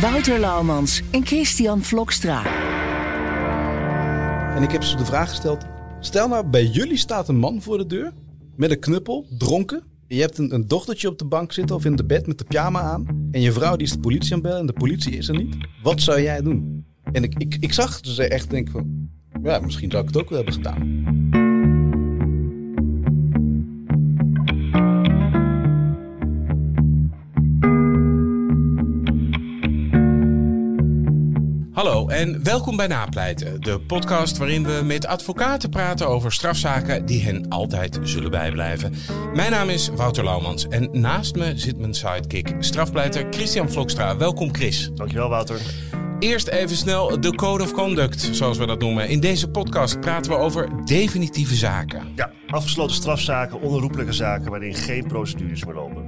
Wouter Laumans en Christian Vlokstra. En ik heb ze de vraag gesteld: stel nou, bij jullie staat een man voor de deur met een knuppel, dronken. Je hebt een, een dochtertje op de bank zitten of in de bed met de pyjama aan. En je vrouw die is de politie aan bellen en de politie is er niet. Wat zou jij doen? En ik, ik, ik zag ze echt denken van, ja, misschien zou ik het ook wel hebben gedaan. Hallo en welkom bij Napleiten, de podcast waarin we met advocaten praten over strafzaken die hen altijd zullen bijblijven. Mijn naam is Wouter Laumans en naast me zit mijn sidekick, strafpleiter Christian Vlokstra. Welkom Chris. Dankjewel Wouter. Eerst even snel de Code of Conduct, zoals we dat noemen. In deze podcast praten we over definitieve zaken. Ja, afgesloten strafzaken, onherroepelijke zaken waarin geen procedures meer lopen.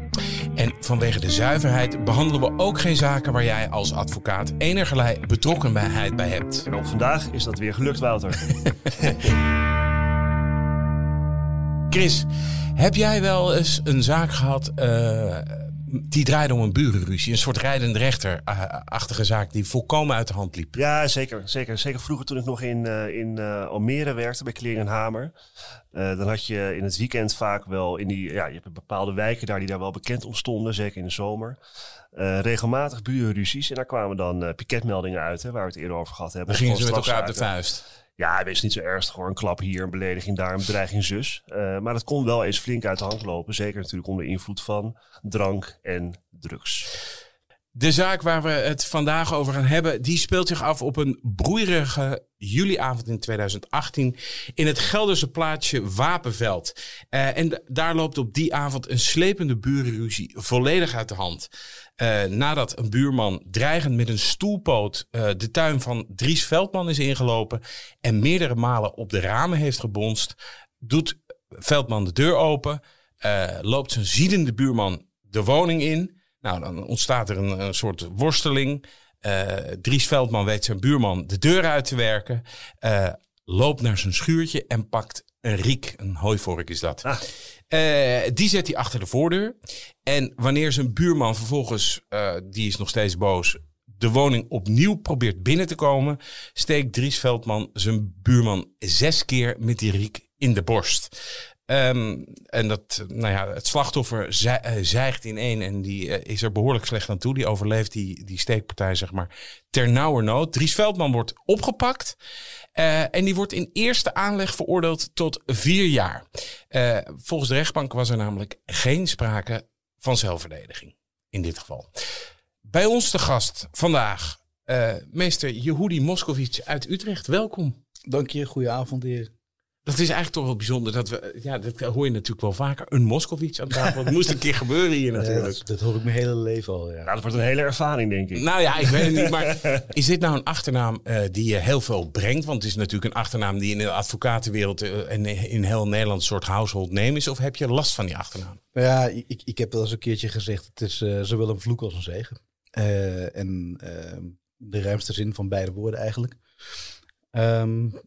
En vanwege de zuiverheid behandelen we ook geen zaken waar jij als advocaat enigerlei betrokkenheid bij hebt. En ook vandaag is dat weer gelukt, Wouter. Chris, heb jij wel eens een zaak gehad uh, die draaide om een burenruzie? Een soort rijdende rechter-achtige zaak die volkomen uit de hand liep. Ja, zeker. Zeker, zeker vroeger toen ik nog in, uh, in uh, Almere werkte bij Kleren en Hamer. Uh, dan had je in het weekend vaak wel in die, ja, je hebt bepaalde wijken daar die daar wel bekend om stonden, zeker in de zomer. Regelmatig burenruzies en daar kwamen dan piketmeldingen uit, hè, waar we het eerder over gehad hebben. Dan gingen ze met elkaar op de vuist. Ja, wees niet zo ernstig hoor. Een klap hier, een belediging daar, een bedreiging zus. Uh, maar dat kon wel eens flink uit de hand lopen. Zeker natuurlijk onder invloed van drank en drugs. De zaak waar we het vandaag over gaan hebben, die speelt zich af op een broeierige juliavond in 2018 in het Gelderse plaatsje Wapenveld. Uh, en daar loopt op die avond een slepende burenruzie volledig uit de hand. Uh, nadat een buurman dreigend met een stoelpoot uh, de tuin van Dries Veldman is ingelopen en meerdere malen op de ramen heeft gebonst, doet Veldman de deur open, loopt zijn ziedende buurman de woning in. Nou, dan ontstaat er een, een soort worsteling. Dries Veldman weet zijn buurman de deur uit te werken. Loopt naar zijn schuurtje en pakt een riek. Een hooivork is dat. Ah. Uh, die zet hij achter de voordeur. En wanneer zijn buurman vervolgens, die is nog steeds boos, de woning opnieuw probeert binnen te komen, steekt Dries Veldman zijn buurman zes keer met die riek in de borst. Um, en dat, nou ja, het slachtoffer zijgt in één en die is er behoorlijk slecht aan toe. Die overleeft die, die steekpartij, zeg maar, ter nauwernood. Dries Veldman wordt opgepakt uh, en die wordt in eerste aanleg veroordeeld tot vier jaar. Uh, volgens de rechtbank was er namelijk geen sprake van zelfverdediging in dit geval. Bij ons te gast vandaag meester Yehudi Moskovits uit Utrecht. Welkom. Dank je, goedenavond heer. Dat is eigenlijk toch wel bijzonder. Dat we, ja, dat hoor je natuurlijk wel vaker. Een Moskovits aan tafel. Het moest een keer gebeuren hier natuurlijk. Ja, dat, dat, hoor ik mijn hele leven al. Ja. Nou, dat wordt een hele ervaring, denk ik. Nou ja, ik weet het niet. Maar is dit nou een achternaam uh, die je heel veel brengt? Want het is natuurlijk een achternaam die in de advocatenwereld uh, en in heel Nederland een soort household name is. Of heb je last van die achternaam? Nou ja, ik, ik heb wel eens een keertje gezegd. Het is uh, zowel een vloek als een zegen. en ehm, de ruimste zin van beide woorden eigenlijk. Um,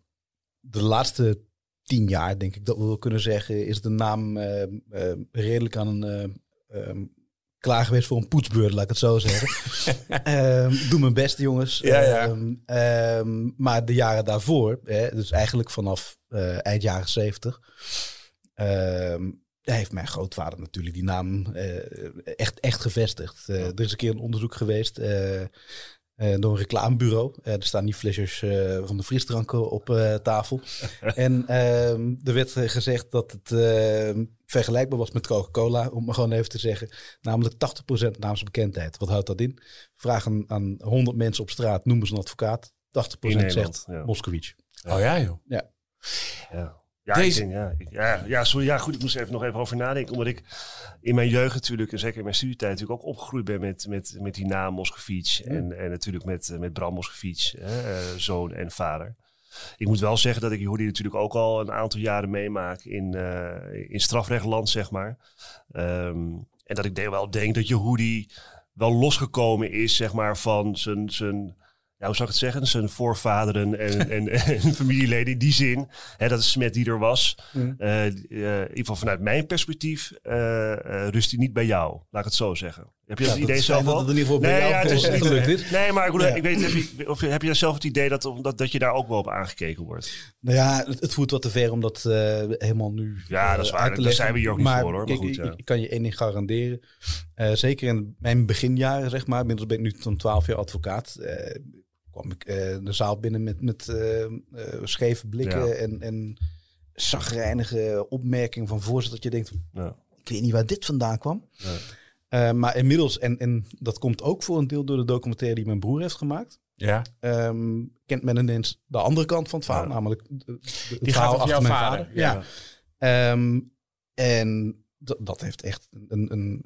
de laatste tien jaar, denk ik dat we wel kunnen zeggen, is de naam uh, uh, redelijk aan een uh, klaar geweest voor een poetsbeurt, laat ik het zo zeggen. um, doe mijn best, jongens. Ja, ja. Um, um, maar de jaren daarvoor, hè, dus eigenlijk vanaf eind jaren zeventig, heeft mijn grootvader natuurlijk die naam echt, echt gevestigd. er is een keer een onderzoek geweest door een reclamebureau. Uh, er staan die flesjes uh, van de frisdranken op tafel. en ehm, er werd gezegd dat het ehm, vergelijkbaar was met Coca-Cola, om maar gewoon even te zeggen. Namelijk 80% naamsbekendheid. Wat houdt dat in? Vraag aan, aan 100 mensen op straat, noemen ze een advocaat. 80% zegt ja. Moskowitz. Oh ja, joh. Ja. ja. Ja, Deze- ik denk, ja, ja, ja, sorry, ja, goed, ik moest er even nog even over nadenken. Omdat ik in mijn jeugd natuurlijk, en zeker in mijn studietijd, natuurlijk ook opgegroeid ben met, met, met die naam Moscovici. En, en natuurlijk met, eh, met Bram Moscovici, hè, eh, zoon en vader. Ik moet wel zeggen dat ik Yehudi natuurlijk ook al een aantal jaren meemaak in, eh, in strafrechtland, zeg maar. Ehm, en dat ik wel denk dat Yehudi wel losgekomen is, zeg maar, van zijn, zijn ja, hoe zou ik het zeggen, zijn voorvaderen en, en, en familieleden in die zin. Hè, dat is Smet die er was. Mm. In ieder geval vanuit mijn perspectief eh, rust hij niet bij jou. Laat ik het zo zeggen. Heb je Ja, dat dat idee zelf fijn dat wel? het in ieder geval bij jou het is niet- gelukt is. Nee, maar ik, bedoel, Ja. ik weet niet, heb je, of heb je zelf het idee dat, dat, dat je daar ook wel op aangekeken wordt? Nou ja, het, het voert wat te ver om dat helemaal nu Ja, dat is waar. Daar zijn we hier ook niet voor, hoor. Maar goed, ik, ja. ik kan je één ding garanderen. Zeker in mijn beginjaren, zeg maar. Inmiddels ben ik nu zo'n twaalf jaar advocaat. Kwam ik eh, de zaal binnen met, met eh, eh, scheve blikken Ja. en, en zagrijnige opmerkingen van voorzitter. Dat je denkt, Ja. ik weet niet waar dit vandaan kwam. Ja. Maar inmiddels, en, en dat komt ook voor een deel door de documentaire die mijn broer heeft gemaakt. Ja. Ehm, kent men ineens de andere kant van het verhaal, namelijk de, Die gaat achter jouw mijn vader. Ja. Ehm, en dat, dat heeft echt een, een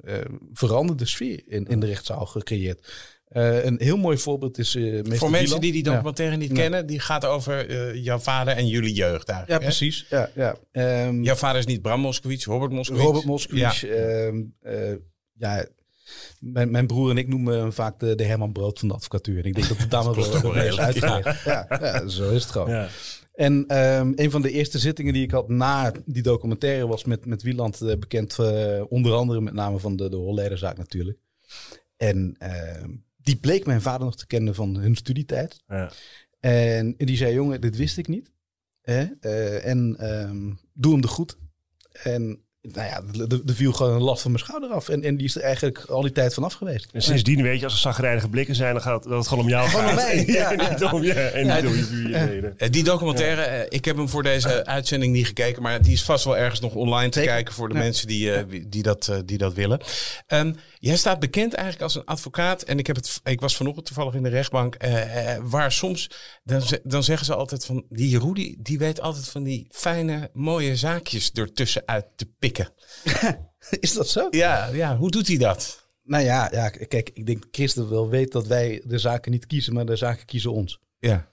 veranderde sfeer in, in de rechtszaal gecreëerd. Eh, een heel mooi voorbeeld is... eh Voor mensen die die Ja. documentaire niet Ja. kennen, die gaat over eh, jouw vader en jullie jeugd Ja, eigenlijk. hè? precies. Ja, ja. Ehm, Jouw vader is niet Bram Moskowitz, Robert Moskowitz. Robert Moskowitz. ehm, eh, ja, mijn, mijn broer en ik noemen hem vaak de, de Herman Brood van de advocatuur. En ik denk dat het daarmee wel wel is uitgelegd. Ja, ja, zo is het gewoon. Ja. En ehm, een van de eerste zittingen die ik had na die documentaire was met, met Wieland bekend. onder andere met name van de, de Hollederzaak natuurlijk. En ehm, die bleek mijn vader nog te kennen van hun studietijd. Ja. En die zei, jongen, dit wist ik niet. Hè? Eh, en ehm, doe hem de goed. En nou ja, er- viel gewoon een last van mijn schouder af. En, en die is er eigenlijk al die tijd vanaf geweest. En sindsdien weet je, als er zagrijnige blikken zijn, dan gaat dat het gewoon om jou Gewoon om gaat. mij, ja, En niet ja. om je, en Ja, niet om je buurleden. Eh, Die documentaire, eh, ik heb hem voor deze uitzending niet gekeken, maar die is vast wel ergens nog online te Zeker. kijken voor de Ja. mensen die, eh, die, dat, eh, die dat willen. Ehm, jij staat bekend eigenlijk als een advocaat en ik, heb het, ik was vanochtend toevallig in de rechtbank, eh, eh, waar soms, dan, dan zeggen ze altijd van, die Rudy, die weet altijd van die fijne, mooie zaakjes ertussen uit te pikken. Is dat zo? Ja, ja hoe doet hij dat? Nou ja, ja, kijk, ik denk dat Christen wel weet dat wij de zaken niet kiezen, maar de zaken kiezen ons. Ja.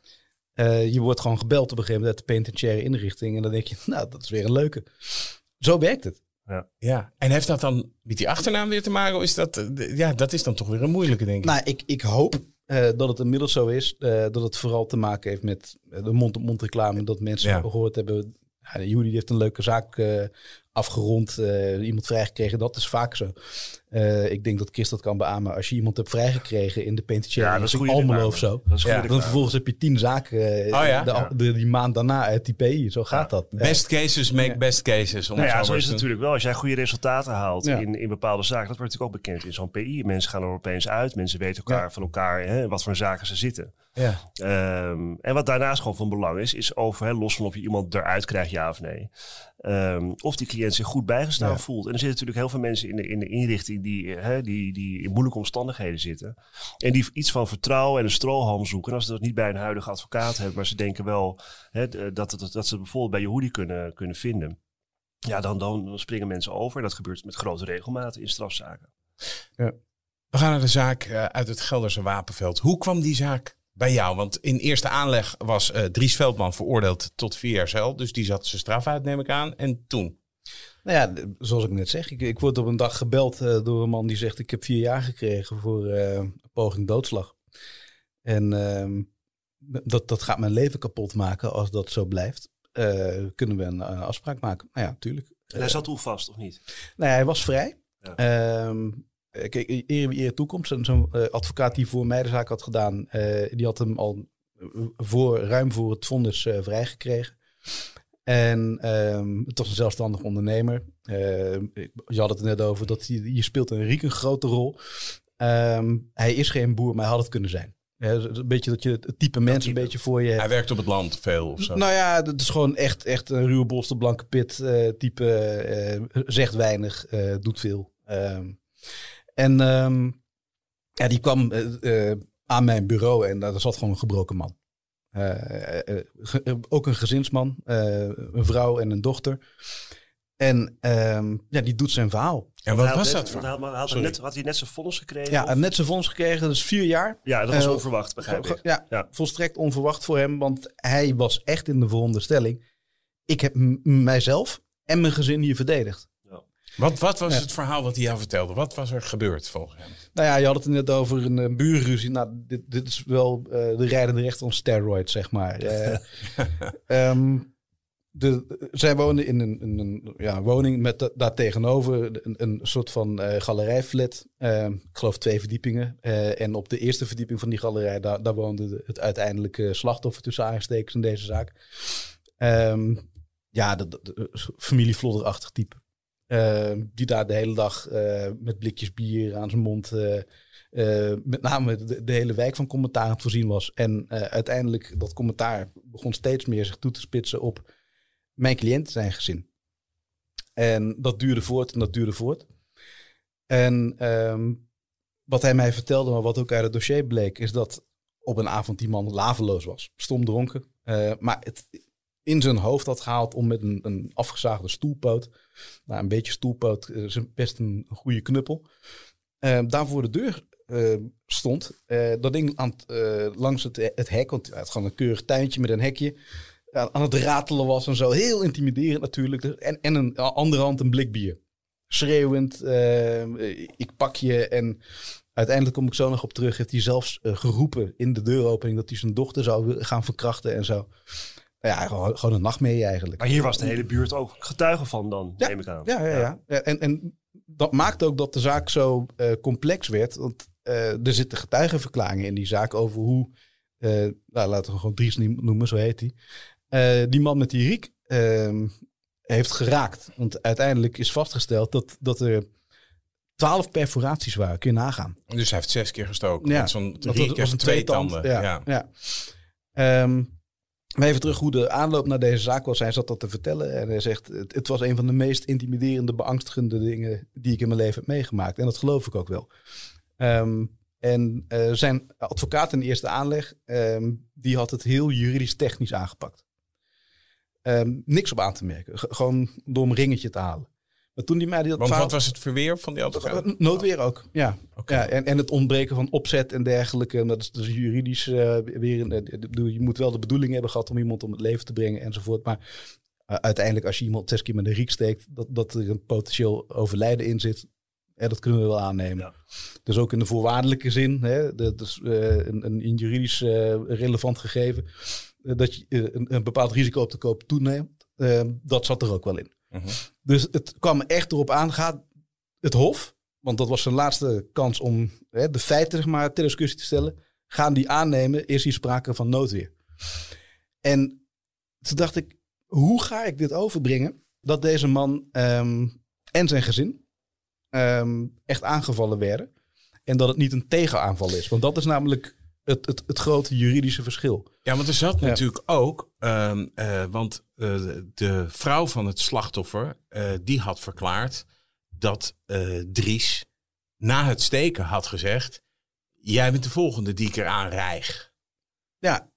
Eh, je wordt gewoon gebeld op een gegeven moment uit de penitentiaire inrichting. En dan denk je, nou, dat is weer een leuke. Zo werkt het. Ja, en heeft dat dan met die achternaam weer te maken? Of is dat, eh, ja, dat is dan toch weer een moeilijke, denk ik. Nou, ik, ik hoop eh, dat het inmiddels zo is. eh, dat het vooral te maken heeft met de mond-op-mond reclame. Dat mensen Ja. gehoord hebben. Ja, Judy heeft een leuke zaak eh, afgerond. eh, iemand vrijgekregen. Dat is vaak zo. Eh, ik denk dat Chris dat kan beamen. Als je iemand hebt vrijgekregen in de penitentiaire Ja, dat is Almelo of zo. Dat is goede Ja. Dan vervolgens heb je tien zaken eh, Oh ja? de, Ja. de- die maand daarna uit die PI. Zo gaat dat. Best cases make Ja. best cases. Om Nou het ja, zo is het natuurlijk wel. Als jij goede resultaten haalt Ja. in, in bepaalde zaken, dat wordt natuurlijk ook bekend in zo'n PI. Mensen gaan er opeens uit, mensen weten elkaar Ja. van elkaar, hè, wat voor zaken ze zitten. Ja. Ehm, en wat daarnaast gewoon van belang is, is over, hè, los van of je iemand eruit krijgt, ja of nee. ehm, of die cliënt zich goed bijgestaan Ja. voelt. En er zitten natuurlijk heel veel mensen in de, in de inrichting die, eh, hè, die, die in moeilijke omstandigheden zitten. En die iets van vertrouwen en een strohalm zoeken. En als ze dat niet bij een huidige advocaat hebben, maar ze denken wel hè, d- dat, het, dat ze bijvoorbeeld bij Yehudi kunnen, kunnen vinden. Ja, dan, dan springen mensen over. En dat gebeurt met grote regelmaat in strafzaken. We gaan naar de zaak eh, uit het Gelderse Wapenveld. Hoe kwam die zaak bij jou? Want in eerste aanleg was eh, Dries Veldman veroordeeld tot vier jaar cel. Dus die zat zijn straf uit, neem ik aan. En toen? Nou ja, zoals ik net zeg, ik, ik word op een dag gebeld eh, door een man die zegt: Ik heb vier jaar gekregen voor eh, poging doodslag. En ehm, dat, dat gaat mijn leven kapot maken als dat zo blijft. Eh, kunnen we een, afspraak maken? Nou ja, natuurlijk. En hij zat toen vast, of niet? Nou ja, hij was vrij. Ja. Ehm, eh, kijk, eer wie eer toekomst. Zo'n zo'n, advocaat die voor mij de zaak had gedaan, die had hem al voor, ruim voor het vonnis vrijgekregen. En ehm, het was een zelfstandig ondernemer. Ehm, je had het er net over dat hier speelt een riek een grote rol. Ehm, hij is geen boer, maar hij had het kunnen zijn. Een beetje dat je het type mens een beetje voor je hebt. Hij werkt op het land veel of zo. Nou ja, dat is gewoon echt, echt een ruwe bolster, blanke pit eh, type. eh, zegt weinig, eh, doet veel. En ja, die kwam aan mijn bureau en daar zat gewoon een gebroken man. Eh, eh, eh, ge- ook een gezinsman, eh, een vrouw en een dochter. En ehm, ja, die doet zijn verhaal. En wat was dat voor? Had, had, net, had hij net zijn vonnis gekregen? Ja, of- net zijn vonnis gekregen, dus vier jaar. ja, dat was onverwacht, begrijp Ge- ik. Ja, Ja. volstrekt onverwacht voor hem, want hij was echt in de veronderstelling. Ik heb mijzelf en mijn gezin hier verdedigd. Wat, wat was Ja. het verhaal wat hij jou vertelde? Wat was er gebeurd volgens hem? Nou ja, je had het net over een uh, buurruzie. Nou, dit, dit is wel eh, de rijdende rechter on steroids, zeg maar. Eh, ehm, de, zij woonden in een, een, een ja, woning met da- daar tegenover een, een soort van eh, galerijflat. Eh, ik geloof twee verdiepingen. Eh, en op de eerste verdieping van die galerij, daar, daar woonde de- het uiteindelijke slachtoffer tussen aanstekens in deze zaak. Ehm, ja, de, de- de- familie Vlodderachtig type. Eh, die daar de hele dag eh, met blikjes bier aan zijn mond eh, eh, met name de, hele wijk van commentaar voorzien was. En uiteindelijk dat commentaar begon steeds meer zich toe te spitsen op mijn cliënt zijn gezin. En dat duurde voort en dat duurde voort. En ehm, wat hij mij vertelde, maar wat ook uit het dossier bleek, is dat op een avond die man laveloos was. Stom dronken. maar het in zijn hoofd had gehaald om met een, een afgezaagde stoelpoot. Nou, een beetje stoelpoot eh, is best een goede knuppel. eh, daar voor de deur eh, stond. Eh, dat ding aan, eh, langs het, het hek, want het gewoon een keurig tuintje met een hekje. aan het ratelen was en zo. Heel intimiderend natuurlijk. En, en een andere hand een blik bier. Schreeuwend, eh, ik pak je. En uiteindelijk kom ik zo nog op terug. Heeft hij zelfs geroepen in de deuropening dat hij zijn dochter zou gaan verkrachten en zo. Ja, gewoon, gewoon een nachtmerrie eigenlijk. Maar hier was de hele buurt ook getuige van dan, Ja, neem ik aan. Ja, ja, ja. Ja, En, en dat maakt ook dat de zaak zo eh, complex werd. Want eh, er zitten getuigenverklaringen in die zaak over hoe, eh, nou, laten we gewoon Dries noemen, zo heet hij. Eh, die man met die riek ehm, heeft geraakt. Want uiteindelijk is vastgesteld dat, dat er twaalf perforaties waren. Kun je nagaan. Dus hij heeft zes keer gestoken. Ja, Met zo'n riek was heeft een twee tanden. Ja, Ja. ja. Maar even terug hoe de aanloop naar deze zaak was. Hij zat dat te vertellen en hij zegt... Het, was een van de meest intimiderende, beangstigende dingen... die ik in mijn leven heb meegemaakt. En dat geloof ik ook wel. Ehm, en eh, zijn advocaat in eerste aanleg... ehm, die had het heel juridisch-technisch aangepakt. Ehm, niks op aan te merken. Gewoon door een ringetje te halen. Maar toen die mij dat Want verhaal- wat was het verweer van die advocaat? Noodweer ook, ja. Oké. ja en, en het ontbreken van opzet en dergelijke. Dat is dus juridisch eh, weer... een- eh, je moet wel de bedoeling hebben gehad om iemand om het leven te brengen enzovoort. Maar eh, uiteindelijk als je iemand zes keer met een riek steekt... dat, dat er een potentieel overlijden in zit... Hè, dat kunnen we wel aannemen. Ja. Dus ook in de voorwaardelijke zin, hè, dat is eh, een, een, een juridisch relevant gegeven, dat je een, een bepaald risico op de koop toeneemt, dat zat er ook wel in. Mhm. Dus het kwam echt erop aan, gaat het Hof, want dat was zijn laatste kans om hè, de feiten maar, ter discussie te stellen, gaan die aannemen, is hier sprake van noodweer. En toen dacht ik, hoe ga ik dit overbrengen dat deze man ehm, en zijn gezin ehm, echt aangevallen werden en dat het niet een tegenaanval is? Want dat is namelijk het, het, het grote juridische verschil. Ja, want er zat Ja. natuurlijk ook, ehm, eh, want eh, de vrouw van het slachtoffer, eh, die had verklaard dat Dries na het steken had gezegd, jij bent de volgende die ik eraan rijg. Ja,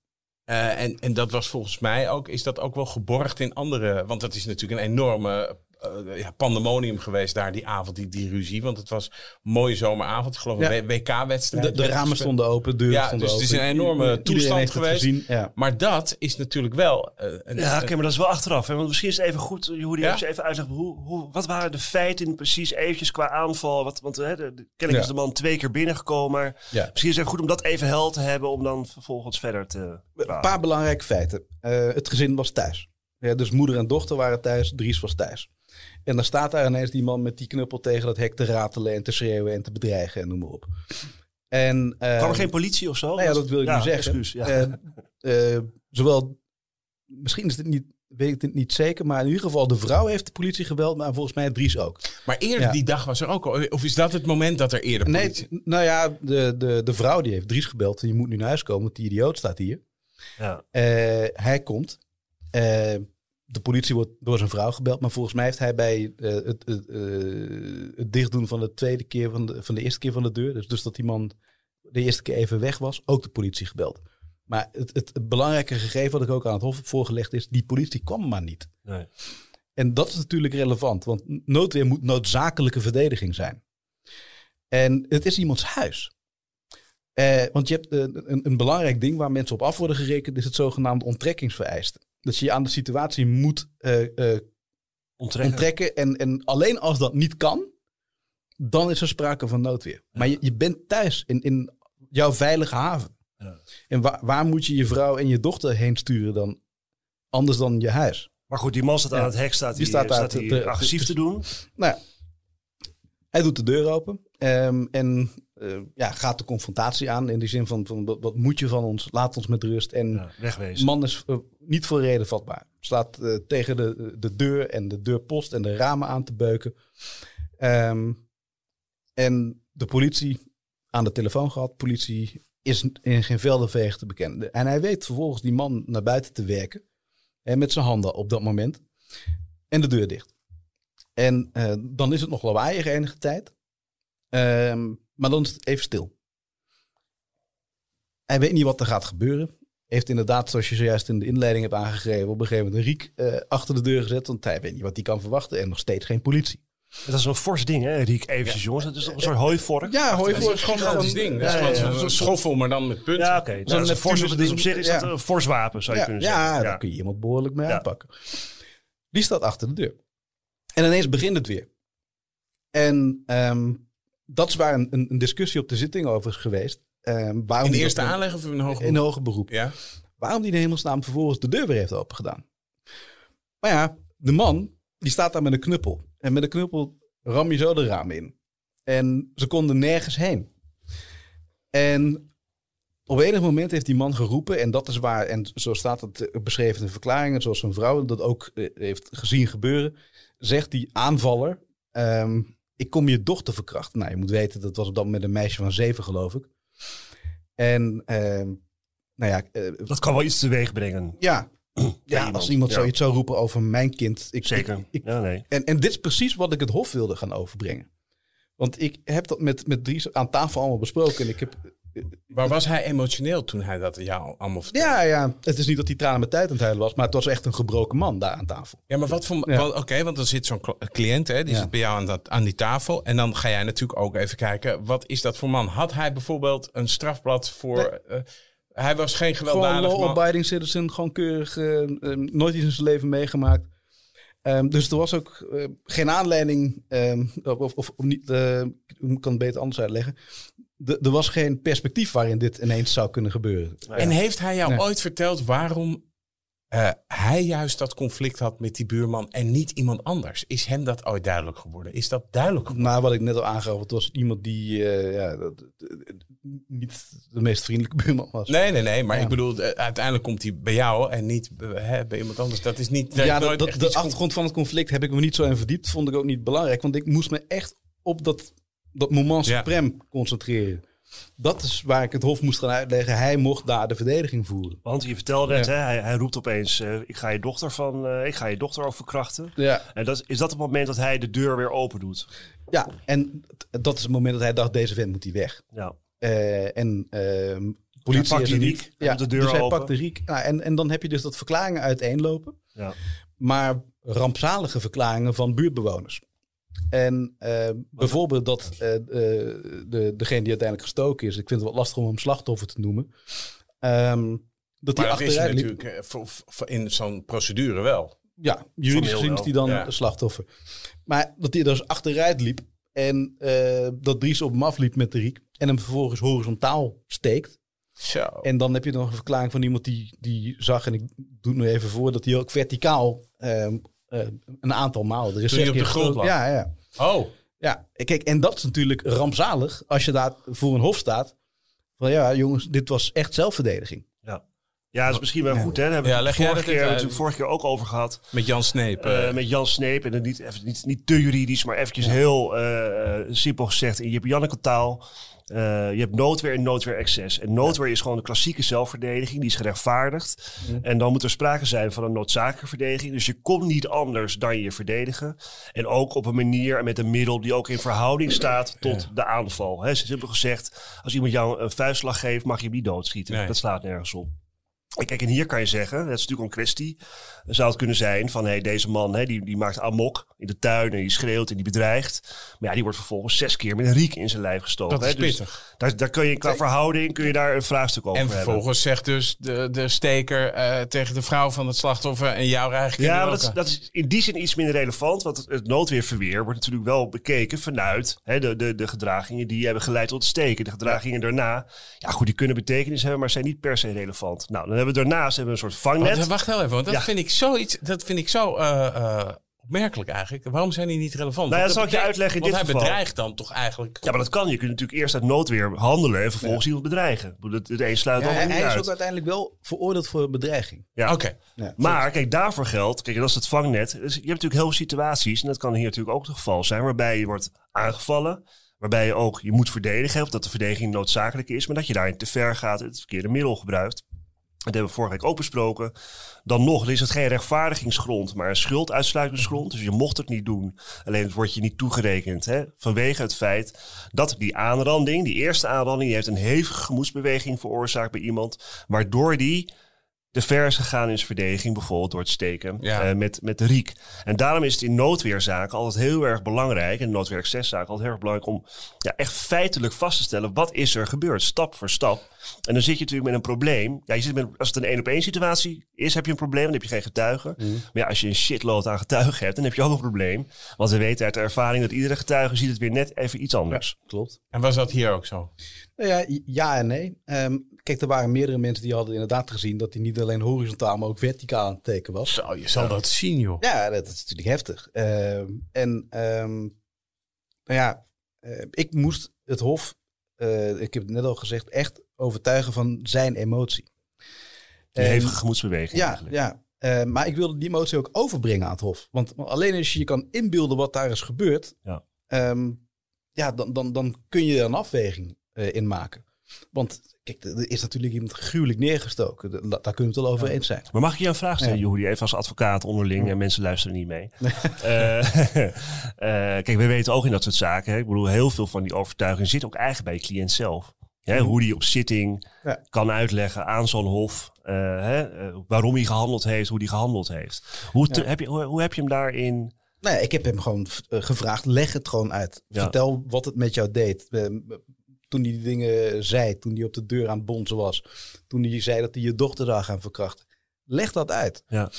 en, en dat was volgens mij ook, is dat ook wel geborgd in andere, want dat is natuurlijk een enorme eh, ja, pandemonium geweest daar die avond, die, die ruzie. Want het was een mooie zomeravond, ik geloof Ja. een WK-wedstrijd. de, de ramen stonden open, deuren Ja, stonden dus het open. is een enorme toestand heeft het geweest. Gezien, ja. Maar dat is natuurlijk wel eh, een, Ja, oké, maar dat is wel achteraf. Hè? Want misschien is het even goed, hoe die Ja? even uitlegt. Hoe, hoe, wat waren de feiten precies eventjes qua aanval? Wat, want hè, de, de, kennelijk Ja. is de man twee keer binnengekomen. Maar Ja. misschien is het even goed om dat even hel te hebben. Om dan vervolgens verder te Een paar belangrijke feiten. Eh, het gezin was thuis. Ja, dus moeder en dochter waren thuis, Dries was thuis. En dan staat daar ineens die man met die knuppel tegen dat hek te ratelen en te schreeuwen en te bedreigen en noem maar op. En, eh, Kwam er geen politie of zo? nou ja, dat wil ik ja, nu zeggen. excuus, ja. Eh, eh, zowel, misschien is dit niet, weet ik het niet zeker, maar in ieder geval de vrouw heeft de politie gebeld, maar volgens mij Dries ook. Maar eerder Ja. die dag was er ook al. Of is dat het moment dat er eerder Nee, politie... nou ja, de, de, de vrouw die heeft Dries gebeld en je moet nu naar huis komen, want die idioot staat hier. ja. Eh, hij komt. De politie wordt door zijn vrouw gebeld. Maar volgens mij heeft hij bij eh, het, eh, het dichtdoen van de tweede keer van de, van de eerste keer van de deur. Dus, dus dat die man de eerste keer even weg was. Ook de politie gebeld. Maar het, het, het belangrijke gegeven wat ik ook aan het Hof heb voorgelegd is, die politie kwam maar niet. Nee. En dat is natuurlijk relevant, want noodweer moet noodzakelijke verdediging zijn. En het is iemands huis. Eh, want je hebt een, een belangrijk ding waar mensen op af worden gerekend, is het zogenaamde onttrekkingsvereiste. Dat je je aan de situatie moet eh, Onttrekken. onttrekken. En, en alleen als dat niet kan, dan is er sprake van noodweer. Maar je, je bent thuis in, in jouw veilige haven. Ja. En waar, waar moet je je vrouw en je dochter heen sturen dan? Anders dan je huis. Maar goed, die man staat aan het hek, staat Die staat staat te- agressief te- te doen. Nou ja, hij doet de deur open ehm, en eh, ja, gaat de confrontatie aan in die zin van, van wat, wat moet je van ons? Laat ons met rust. En Ja, wegwezen. man is eh, niet voor reden vatbaar. Slaat eh, tegen de, de deur en de deurpost en de ramen aan te beuken. Ehm, en de politie aan de telefoon gehad. Politie is in geen veldenveeg te bekennen. En hij weet vervolgens die man naar buiten te werken. En met zijn handen op dat moment. En de deur dicht. En dan is het nog lawaaiig enige tijd. Ehm, maar dan is het even stil. Hij weet niet wat er gaat gebeuren. Heeft inderdaad, zoals je zojuist in de inleiding hebt aangegeven, op een gegeven moment een riek eh, achter de deur gezet. Want hij weet niet wat hij kan verwachten. En nog steeds geen politie. Dat is een fors ding, hè, Riek? Eventjes, jongens. Het is een soort hooivork? Ja, Dat voor is een gigantisch ding. Dat is Ja, gewoon ja, ja. zo'n schoffel, maar dan met punten. Ja, oké. Nou, dat is een fors- Neptunus dus op zich is dat ja. een fors wapen, zou je Ja, kunnen ja, zeggen. daar kun je iemand behoorlijk mee Ja. aanpakken. Die staat achter de deur. En ineens begint het weer. En ehm, dat is waar een, een, een discussie op de zitting over is geweest. Ehm, waarom In de eerste aanleg of in een hoger In hoger beroep. Ja. Waarom die in hemelsnaam vervolgens de deur weer heeft opengedaan. Maar ja, de man die staat daar met een knuppel. En met een knuppel ram je zo de raam in. En ze konden nergens heen. En op enig moment heeft die man geroepen, en dat is waar, en zo staat het eh, beschreven in de verklaringen, zoals zijn vrouw dat ook eh, heeft gezien gebeuren, zegt die aanvaller, ehm, ik kom je dochter verkrachten. Nou, je moet weten, dat was op dat moment een meisje van zeven, geloof ik. En, ehm, nou ja, eh, Dat kan wel iets teweeg brengen. ja, ja, iemand, als iemand ja. zoiets zou roepen over mijn kind. Ik, Zeker. ik- ik- ja, nee. en, en dit is precies wat ik het Hof wilde gaan overbrengen. Want ik heb dat met, met Dries aan tafel allemaal besproken. En ik heb, Maar was hij emotioneel toen hij dat jou allemaal vertelde? ja, ja, het is niet dat hij tranen met tijd aan het huilen was. Maar het was echt een gebroken man daar aan tafel. Ja, maar wat voor... Ja. Oké, want dan zit zo'n cliënt, hè, die Ja. zit bij jou aan, dat, aan die tafel. En dan ga jij natuurlijk ook even kijken, wat is dat voor man? Had hij bijvoorbeeld een strafblad voor... eh, hij was geen Gewoon gewelddadig man. law-abiding citizen. Gewoon keurig. eh, eh, nooit iets in zijn leven meegemaakt. Ehm, dus er was ook geen aanleiding. ehm, of, of, of niet, eh, ik kan het beter anders uitleggen. Er was geen perspectief waarin dit ineens zou kunnen gebeuren. En heeft hij jou Nee. ooit verteld waarom eh, hij juist dat conflict had met die buurman en niet iemand anders? Is hem dat ooit duidelijk geworden? Is dat duidelijk geworden? Maar wat ik net al aangaf, het was iemand die eh, ja, dat- dat- niet de meest vriendelijke buurman was. Nee, nee, nee. Maar Ja. ik bedoel, eh, uiteindelijk komt hij bij jou en niet eh, hè, bij iemand anders. Dat is niet... ja, dat, dat- de achtergrond van het conflict heb ik me niet zo in verdiept. Vond ik ook niet belangrijk. Want ik moest me echt op dat, dat moment Ja. suprem concentreren. Dat is waar ik het Hof moest gaan uitleggen. Hij mocht daar de verdediging voeren. Want je vertelde net, Ja. hè, hij, hij roept opeens, eh, ik ga je dochter van, eh, ik ga je dochter ook verkrachten. Ja, En dat, is dat het moment dat hij de deur weer open doet? ja en t- dat is het moment dat hij dacht, deze vent moet hij weg. Ja. Eh, en ehm politie pakt is. Riek, Ja, de deur dus hij open. pakt de Riek. Nou, en, en dan heb je dus dat verklaringen uiteenlopen. ja. maar rampzalige verklaringen van buurtbewoners. En eh, bijvoorbeeld dat eh, eh, de, degene die uiteindelijk gestoken is, ik vind het wat lastig om hem slachtoffer te noemen, ehm, dat hij Maar dat is achteruit liep. natuurlijk eh, in zo'n procedure wel. Ja, juridisch gezien is hij dan Ja. slachtoffer. Maar dat hij dus achteruit liep en eh, dat Dries op hem afliep met de riek en hem vervolgens horizontaal steekt. Zo. En dan heb je nog een verklaring van iemand die, die zag, en ik doe het nu even voor, dat hij ook verticaal ehm, eh, een aantal maal. Er is Toen zes op de grond lag. Ja, ja. Oh, Ja, kijk, en dat is natuurlijk rampzalig als je daar voor een hof staat. Van ja, jongens, dit was echt zelfverdediging. Ja, dat is misschien wel goed. Hè? Daar hebben we Ja, leg vorige, keer, even hebben we het uit? vorige keer ook over gehad. Met Jan Sneep. Eh, eh, met Jan Sneep. En het niet, even, niet, niet te juridisch, maar eventjes heel eh, simpel gezegd. Je hebt Janneke taal. eh, je hebt noodweer en noodweer excess. En noodweer is gewoon de klassieke zelfverdediging. Die is gerechtvaardigd. En dan moet er sprake zijn van een noodzakelijke verdediging. Dus je kon niet anders dan je verdedigen. En ook op een manier en met een middel die ook in verhouding staat tot de aanval. Hè, simpel gezegd, als iemand jou een vuistslag geeft, mag je hem niet doodschieten. Nee. Dat slaat nergens op. En Kijk, en hier kan je zeggen, dat is natuurlijk een kwestie. Dan zou het kunnen zijn van, hey, deze man hè, die, die maakt amok in de tuin en die schreeuwt en die bedreigt. Maar ja, die wordt vervolgens zes keer met een riek in zijn lijf gestoken. dat is hè. Dus pittig. daar, daar kun je qua verhouding kun je daar een vraagstuk over En hebben. vervolgens zegt dus de, de steker eh, tegen de vrouw van het slachtoffer en jou eigenlijk. Ja, maar dat, is- dat is in die zin iets minder relevant. Want het, het noodweerverweer wordt natuurlijk wel bekeken vanuit hè, de, de, de gedragingen die hebben geleid tot het steken. De gedragingen daarna, ja goed, die kunnen betekenis hebben, maar zijn niet per se relevant. Nou, dan hebben we daarnaast hebben we een soort vangnet. Wacht, wacht heel even, want dat Ja. vind ik zoiets. Dat vind ik zo eh, eh, opmerkelijk eigenlijk. Waarom zijn die niet relevant? Nou ja, dat zal ik je uitleggen in want dit hij geval. bedreigt dan toch eigenlijk. Ja, maar dat kan. Je kunt natuurlijk eerst uit noodweer handelen en vervolgens iemand bedreigen. Het, het een sluit Ja, al hij, hij is uit. ook uiteindelijk wel veroordeeld voor bedreiging. Ja. Oké. Ja. Maar kijk, daarvoor geldt, kijk, dat is het vangnet. Dus je hebt natuurlijk heel veel situaties, en dat kan hier natuurlijk ook het geval zijn, waarbij je wordt aangevallen. Waarbij je ook je moet verdedigen, of dat de verdediging noodzakelijk is, maar dat je daarin te ver gaat, het verkeerde middel gebruikt. Dat hebben we vorige week ook besproken. Dan nog is het geen rechtvaardigingsgrond, maar een schulduitsluitingsgrond. Dus je mocht het niet doen. Alleen het wordt je niet toegerekend. Hè? Vanwege het feit dat die aanranding, die eerste aanranding, die heeft een hevige gemoedsbeweging veroorzaakt bij iemand. Waardoor die te ver is gegaan in zijn verdediging, bijvoorbeeld door het steken Ja. eh, met, met de riek. En daarom is het in noodweerzaken altijd heel erg belangrijk, en noodweerexceszaken altijd heel erg belangrijk om ja, echt feitelijk vast te stellen, wat is er gebeurd, stap voor stap. En dan zit je natuurlijk met een probleem. Ja, je zit met, als het een één op één situatie is, heb je een probleem, dan heb je geen getuigen. Mhm. Maar ja, als je een shitload aan getuigen hebt, dan heb je ook een probleem. Want we weten uit de ervaring dat iedere getuige ziet het weer net even iets anders. Klopt. En was dat hier ook zo? Nou ja, ja en nee. Ehm, kijk, er waren meerdere mensen die hadden inderdaad gezien dat hij niet alleen horizontaal, maar ook verticaal aan het teken was. Zo, je zal dat zien, joh. Ja, dat is natuurlijk heftig. Ehm, en ehm, nou ja, ik moest het Hof, eh, ik heb het net al gezegd, echt overtuigen van zijn emotie. Die hevige gemoedsbeweging ja, eigenlijk. ja. Maar ik wilde die emotie ook overbrengen aan het Hof. Want alleen als je je kan inbeelden wat daar is gebeurd, Ja. ja, dan, dan, dan kun je er een afweging eh, in maken. Want kijk, er is natuurlijk iemand gruwelijk neergestoken. Da- Daar kunnen we het wel over eens zijn. Maar mag ik je een vraag stellen, Ja. Even als advocaat onderling en mensen luisteren niet mee. Eh, eh, kijk, we weten ook in dat soort zaken, hè, ik bedoel, heel veel van die overtuiging zit ook eigenlijk bij de cliënt zelf. Hè, hoe die op zitting Ja. kan uitleggen aan zo'n hof eh, hè, eh, waarom hij gehandeld heeft, hoe hij gehandeld heeft. Hoe, te- Ja. heb je, hoe, hoe heb je hem daarin? Nou ik heb hem gewoon eh, gevraagd, leg het gewoon uit. Ja. Vertel wat het met jou deed. Toen hij die dingen zei, toen hij op de deur aan het bonzen was. Toen hij zei dat hij je dochter zou gaan verkrachten. Leg dat uit. Ja.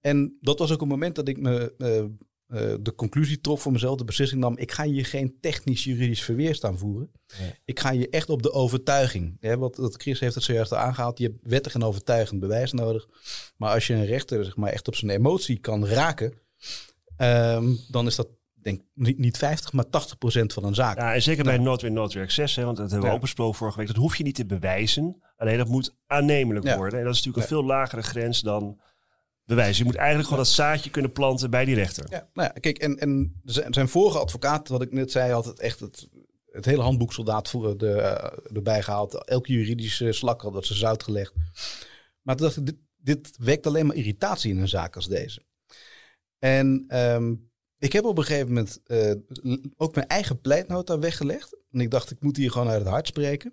En dat was ook een moment dat ik me, eh, eh, de conclusie trok voor mezelf, de beslissing nam. Ik ga hier geen technisch juridisch verweer staan voeren. Nee. Ik ga je echt op de overtuiging. Hè, wat, wat Chris heeft het zojuist al aangehaald. Je hebt wettig en overtuigend bewijs nodig. Maar als je een rechter zeg maar, echt op zijn emotie kan raken, ehm, dan is dat denk niet, niet 50, maar 80 procent van een zaak. Ja, en zeker bij noodweer, noodweer access, hè, want dat hebben we Ja. vorige week. Dat hoef je niet te bewijzen, alleen dat moet aannemelijk Ja. worden. En dat is natuurlijk een veel lagere grens dan bewijs. Je moet eigenlijk gewoon dat zaadje kunnen planten bij die rechter. Ja, nou ja, kijk, en, en zijn vorige advocaat, wat ik net zei, had het echt het, het hele handboek soldaat voor de, eh, erbij gehaald. Elke juridische slak had dat ze zout gelegd. Maar toen dacht ik, dit, dit wekt alleen maar irritatie in een zaak als deze. En ehm, ik heb op een gegeven moment eh, ook mijn eigen pleitnota weggelegd. En ik dacht, ik moet hier gewoon uit het hart spreken.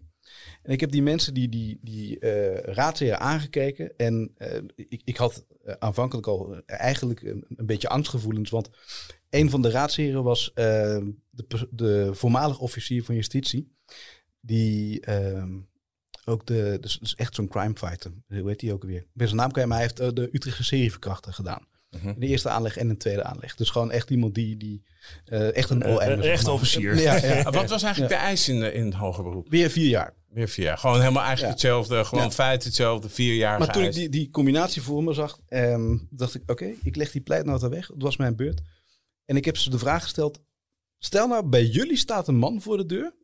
En ik heb die mensen, die, die, die eh raadsheren aangekeken. En eh, ik, ik had aanvankelijk al eigenlijk een, een beetje angstgevoelens. Want een van de raadsheren was de, de voormalig officier van justitie. Die ehm, ook de, dus, dus echt zo'n crime fighter. Hoe heet die ook weer? Ik zijn naam kwijt, maar hij heeft de Utrechtse serieverkrachter gedaan. Mhm. In de eerste aanleg en in de tweede aanleg. Dus gewoon echt iemand die, die eh, echt een Eh, OM een is, echt officier. Ja, ja. Wat was eigenlijk de eis in, in het hoger beroep? Weer vier jaar. Weer vier jaar. Gewoon helemaal eigenlijk hetzelfde. Gewoon feit hetzelfde. Vier jaar Maar toen ik die, die combinatie voor me zag, ehm, dacht ik, oké, ik leg die pleitnota weg. Het was mijn beurt. En ik heb ze de vraag gesteld, stel nou, bij jullie staat een man voor de deur.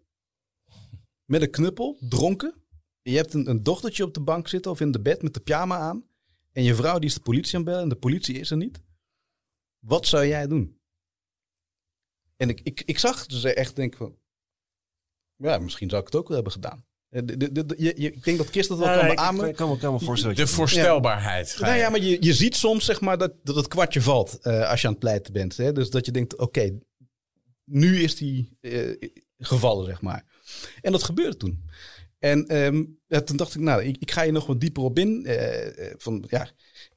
Met een knuppel, dronken. je hebt een, een dochtertje op de bank zitten of in de bed met de pyjama aan. En je vrouw die is de politie aan het bellen en de politie is er niet. Wat zou jij doen? En ik, ik, ik zag ze echt denken van... Ja, misschien zou ik het ook wel hebben gedaan. Eh, de- de- de- je, je- ik denk dat Kist dat wel Ja, kan beamen. ik kan me, kan me voorstellen. De voorstelbaarheid. Nou je. ja, maar je, je ziet soms zeg maar dat, dat het kwartje valt eh, als je aan het pleiten bent. Hè? Dus dat je denkt, oké, nu is die eh, gevallen, zeg maar. En dat gebeurde toen. En ehm, toen dacht ik, nou, ik, ik ga hier nog wat dieper op in. eh, eh, van, ja,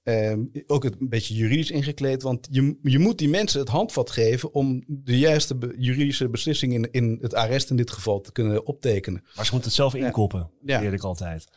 ehm, ook het een beetje juridisch ingekleed. Want je, je moet die mensen het handvat geven om de juiste be- juridische beslissing in, in het arrest in dit geval te kunnen optekenen. Maar ze moeten het zelf inkoppen, Ja. leer ik altijd.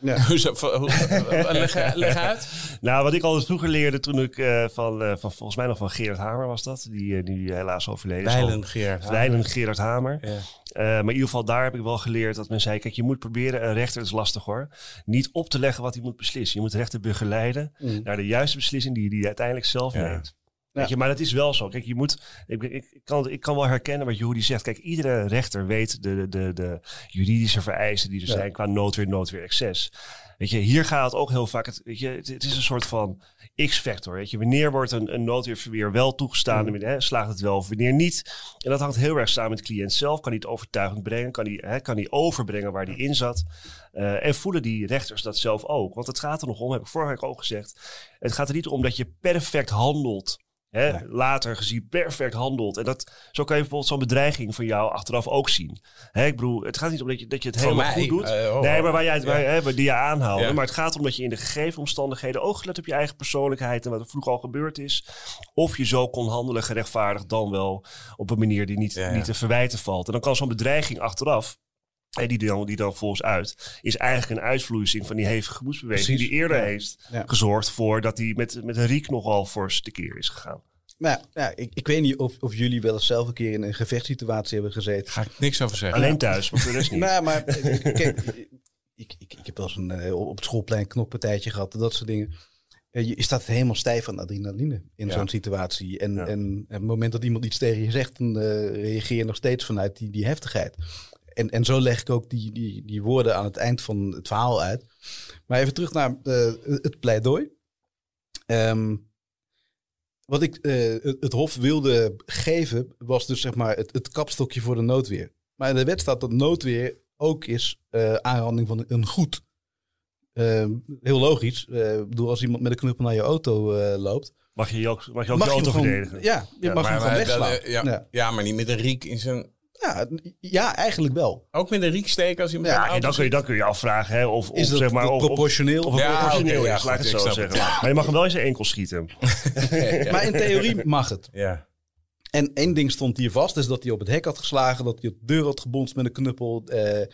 Leg, leg uit. Nou, wat ik altijd vroeger leerde toen ik eh, van, eh, van volgens mij nog van Gerard Hamer was dat, die, eh, die helaas overleden is. Weilen Geert. Weilen Gerard Hamer. Ja. Eh, maar in ieder geval daar heb ik wel geleerd dat men zei, kijk, je moet proberen, een rechter is lastig hoor, niet op te leggen wat hij moet beslissen. Je moet de rechter begeleiden Mm. naar de juiste beslissing die hij uiteindelijk zelf Ja. neemt. Weet je, maar dat is wel zo. Kijk, je moet. Ik, ik, ik, kan, ik kan wel herkennen wat Juri zegt. Kijk, iedere rechter weet de, de, de juridische vereisten die er Ja. zijn qua noodweer, noodweer, excess. Weet je, hier gaat het ook heel vaak. Het, weet je, het, het is een soort van X-factor. Weet je, wanneer wordt een, een noodweerverweer wel toegestaan? Mm. en Hè, slaagt het wel of wanneer niet? En dat hangt heel erg samen met de cliënt zelf. Kan hij het overtuigend brengen? Kan hij, hè, kan hij overbrengen waar hij in zat? Eh, en voelen die rechters dat zelf ook? Want het gaat er nog om, heb ik vorige week ook gezegd. Het gaat er niet om dat je perfect handelt. Hè, Later gezien perfect handelt. En dat, zo kan je bijvoorbeeld zo'n bedreiging van jou achteraf ook zien. Hè, ik bedoel, het gaat niet om dat je, dat je het helemaal mij? goed doet. Eh, oh, nee, maar waar jij, het- waar, ja. hè, die je. Ja. Maar het gaat om dat je in de gegeven omstandigheden ook gelet op je eigen persoonlijkheid en wat er vroeger al gebeurd is. Of je zo kon handelen gerechtvaardigd dan wel op een manier die niet, Ja, ja. niet te verwijten valt. En dan kan zo'n bedreiging achteraf en die dan, die dan volgens uit, is eigenlijk een uitvloeising van die hevige gemoedsbeweging Precies, die eerder ja. heeft Ja. gezorgd voor dat hij met, met een riek nogal fors tekeer is gegaan. Maar ja, ja, ik, ik weet niet of, of jullie wel eens zelf een keer in een gevechtssituatie hebben gezeten. Ga ik niks over zeggen. Alleen thuis, de rest niet. Nou, maar eh, kijk, ik, ik, ik heb wel eens een, eh, op het schoolplein een knokpartijtje gehad, dat soort dingen. Eh, Je, je staat helemaal stijf van adrenaline in Ja. zo'n situatie. En, Ja. en op het moment dat iemand iets tegen je zegt, dan eh, reageer je nog steeds vanuit die, die heftigheid. En, en zo leg ik ook die, die, die woorden aan het eind van het verhaal uit. Maar even terug naar eh, het pleidooi. Ehm, wat ik eh, het, het Hof wilde geven, was dus zeg maar het, het kapstokje voor de noodweer. Maar in de wet staat dat noodweer ook is eh, aanranding van een goed. Ehm, heel logisch. Eh, Ik bedoel, als iemand met een knuppel naar je auto eh, loopt, Mag je je ook, mag je ook mag je auto gewoon, verdedigen? ja, je Ja, mag Maar- hem gewoon wegslaan. ja, Ja. ja, maar niet met een riek in zijn... Ja, ja, eigenlijk wel. Ook met een riek steken als iemand Ja, dan, kun je, dan kun je afvragen hè, of, Is of dat zeg maar, of, proportioneel? of Ja, proportioneel ja, laat ik het zo zeggen. Maar je mag hem wel in zijn enkel schieten. maar in theorie mag het. Ja. En één ding stond hier vast, is dat hij op het hek had geslagen, dat hij op de deur had gebonst met een knuppel, eh,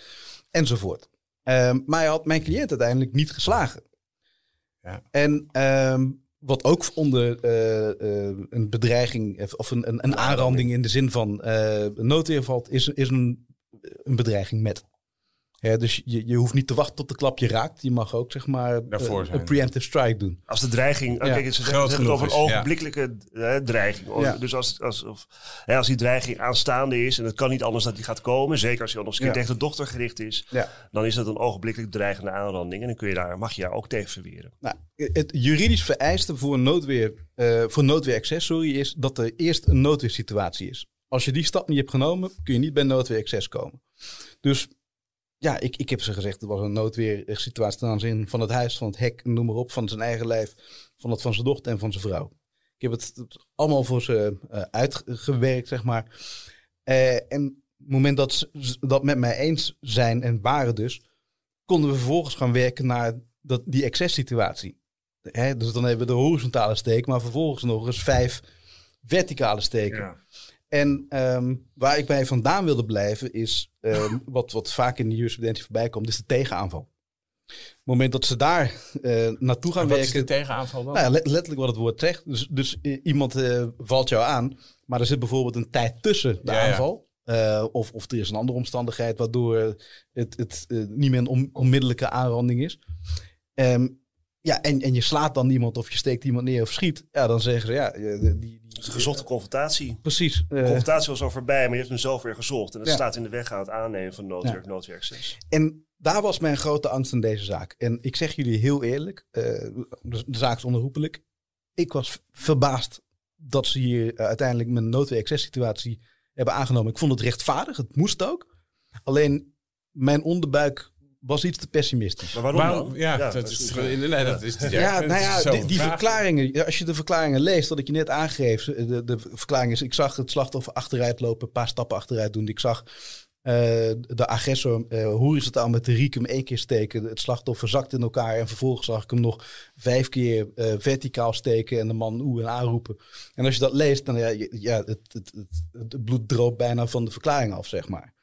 enzovoort. Ehm, maar hij had mijn cliënt uiteindelijk niet geslagen. Ja. En ehm, wat ook onder eh, eh, een bedreiging of- een, een, een aanranding in de zin van eh noodweer valt, is, is een, een bedreiging met. Ja, dus je, je hoeft niet te wachten tot de klap je raakt. Je mag ook zeg maar Daarvoor eh, een preemptive strike doen. Als de dreiging, Ja. kijk, ze Groot het over een ja. ogenblikkelijke eh, dreiging. Ja. Dus als, als, of, hè, als die dreiging aanstaande is en het kan niet anders dat die gaat komen, zeker als al nog eens een keer Ja. tegen de dochter gericht is, Ja. dan is dat een ogenblikkelijk dreigende aanranding en dan kun je daar, mag je daar ook tegen verweren. Nou, het juridisch vereiste voor een noodweer, eh voor noodweer access, sorry, is dat er eerst een noodweersituatie is. Als je die stap niet hebt genomen, kun je niet bij noodweer access komen. Dus ja, ik, ik heb ze gezegd, het was een noodweersituatie ten aanzien van het huis, van het hek, noem maar op, van zijn eigen lijf, van het van zijn dochter en van zijn vrouw. Ik heb het, allemaal voor ze eh, uitgewerkt, zeg maar. Eh, en het moment dat ze dat met mij eens zijn en waren dus, konden we vervolgens gaan werken naar dat, die excess-situatie. Dus dan hebben we de horizontale steek, maar vervolgens nog eens vijf verticale steken. En ehm, waar ik bij vandaan wilde blijven is, ehm, wat, wat vaak in de jurisprudentie voorbij komt, is de tegenaanval. Op het moment dat ze daar eh, naartoe gaan En wat is werken, de tegenaanval dan? nou ja, letterlijk wat het woord zegt. Dus, dus i- iemand eh, valt jou aan, maar er zit bijvoorbeeld een tijd tussen de Ja, aanval. Eh, of, of er is een andere omstandigheid waardoor het, het eh, niet meer een on- onmiddellijke aanranding is. Ehm, ja, en, en je slaat dan iemand of je steekt iemand neer of schiet. Ja, dan zeggen ze ja, die, die, Het is een gezochte confrontatie. precies. De eh, confrontatie was al voorbij, maar je hebt hem zelf weer gezocht. En dat Ja. staat in de weg aan het aannemen van noodwerk, noodwerkses. En daar was mijn grote angst in deze zaak. En ik zeg jullie heel eerlijk, eh, de, de zaak is onherroepelijk. Ik was verbaasd dat ze hier eh, uiteindelijk met een noodweer situatie hebben aangenomen. Ik vond het rechtvaardig, het moest ook. Alleen mijn onderbuik was iets te pessimistisch. Maar waarom? Ja, Ja, dat, is, nee, dat is Ja, nou ja, die, verklaringen, als je de verklaringen leest, wat ik je net aangeef, de, de verklaring is, ik zag het slachtoffer achteruit lopen, een paar stappen achteruit doen. Ik zag eh, de agressor uh, horizontaal met de riekem één keer steken. Het slachtoffer zakt in elkaar en vervolgens zag ik hem nog vijf keer eh, verticaal steken en de man oeh en aanroepen. En als je dat leest, dan ja, ja het, het, het, het bloed droopt bijna van de verklaring af, zeg maar.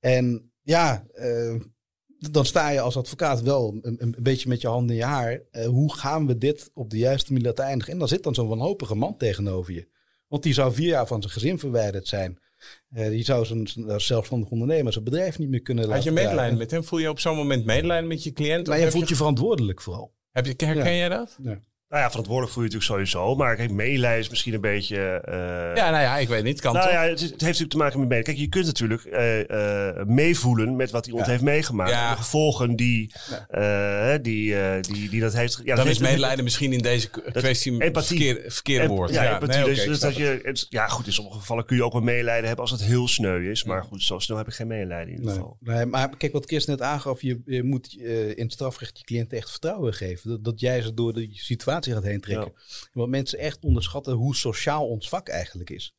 En ja, eh, dan sta je als advocaat wel een, een beetje met je handen in je haar. Eh, hoe gaan we dit op de juiste manier laten eindigen? En dan zit dan zo'n wanhopige man tegenover je. Want die zou vier jaar van zijn gezin verwijderd zijn. Eh, die zou zijn, zijn zelfstandig ondernemer zijn bedrijf niet meer kunnen Had je laten medelijden met hem? Voel je op zo'n moment medelijden met je cliënt? Nou, Of je voelt je verantwoordelijk vooral. Heb je, herken Ja. jij dat? Nou ja, verantwoordelijk voel je natuurlijk sowieso. Maar kijk, meelijden is misschien een beetje... eh, Ja, nou ja, ik weet niet. Kan nou toch? ja, het, het heeft natuurlijk te maken met mee. Kijk, je kunt natuurlijk eh, eh, meevoelen met wat iemand Ja. heeft meegemaakt. Ja. De gevolgen die, eh, die, eh, die, die dat heeft. Ja, dat Dan is heeft- medelijden misschien in deze kwestie een empathie. verkeer, verkeerde woord. Ja, empathie. nee, dus, dus dat je, het- ja, goed, in sommige gevallen kun je ook wel medelijden hebben als het heel sneu is. Maar goed, zo snel heb ik geen medelijden in ieder geval. Nee, maar kijk, wat Chris net aangaf, je, je moet in het strafrecht je cliënt echt vertrouwen geven. Dat, dat jij ze door de situatie gaat heen trekken. Want mensen echt onderschatten hoe sociaal ons vak eigenlijk is.